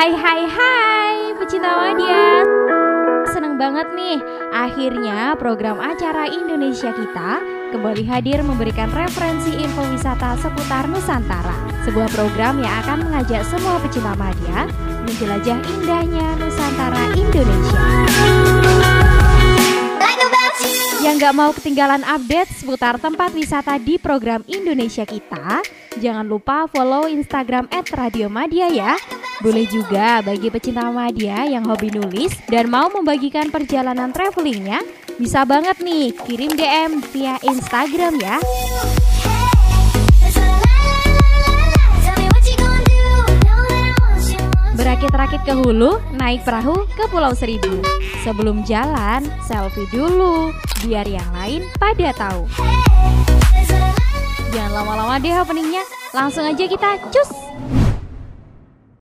Hai hai hai pecinta media Seneng banget nih Akhirnya program acara Indonesia Kita kembali hadir memberikan referensi info wisata seputar Nusantara. Sebuah program yang akan mengajak semua pecinta media Menjelajah indahnya Nusantara Indonesia. Yang gak mau ketinggalan update seputar tempat wisata di program Indonesia Kita, jangan lupa follow Instagram @radiomadia ya. Boleh juga bagi pecinta media yang hobi nulis dan mau membagikan perjalanan travelingnya, bisa banget nih kirim DM via Instagram ya. Berakit-rakit ke hulu, naik perahu ke Pulau Seribu. Sebelum jalan, selfie dulu, biar yang lain pada tahu. Jangan lama-lama deh openingnya, langsung aja kita cus!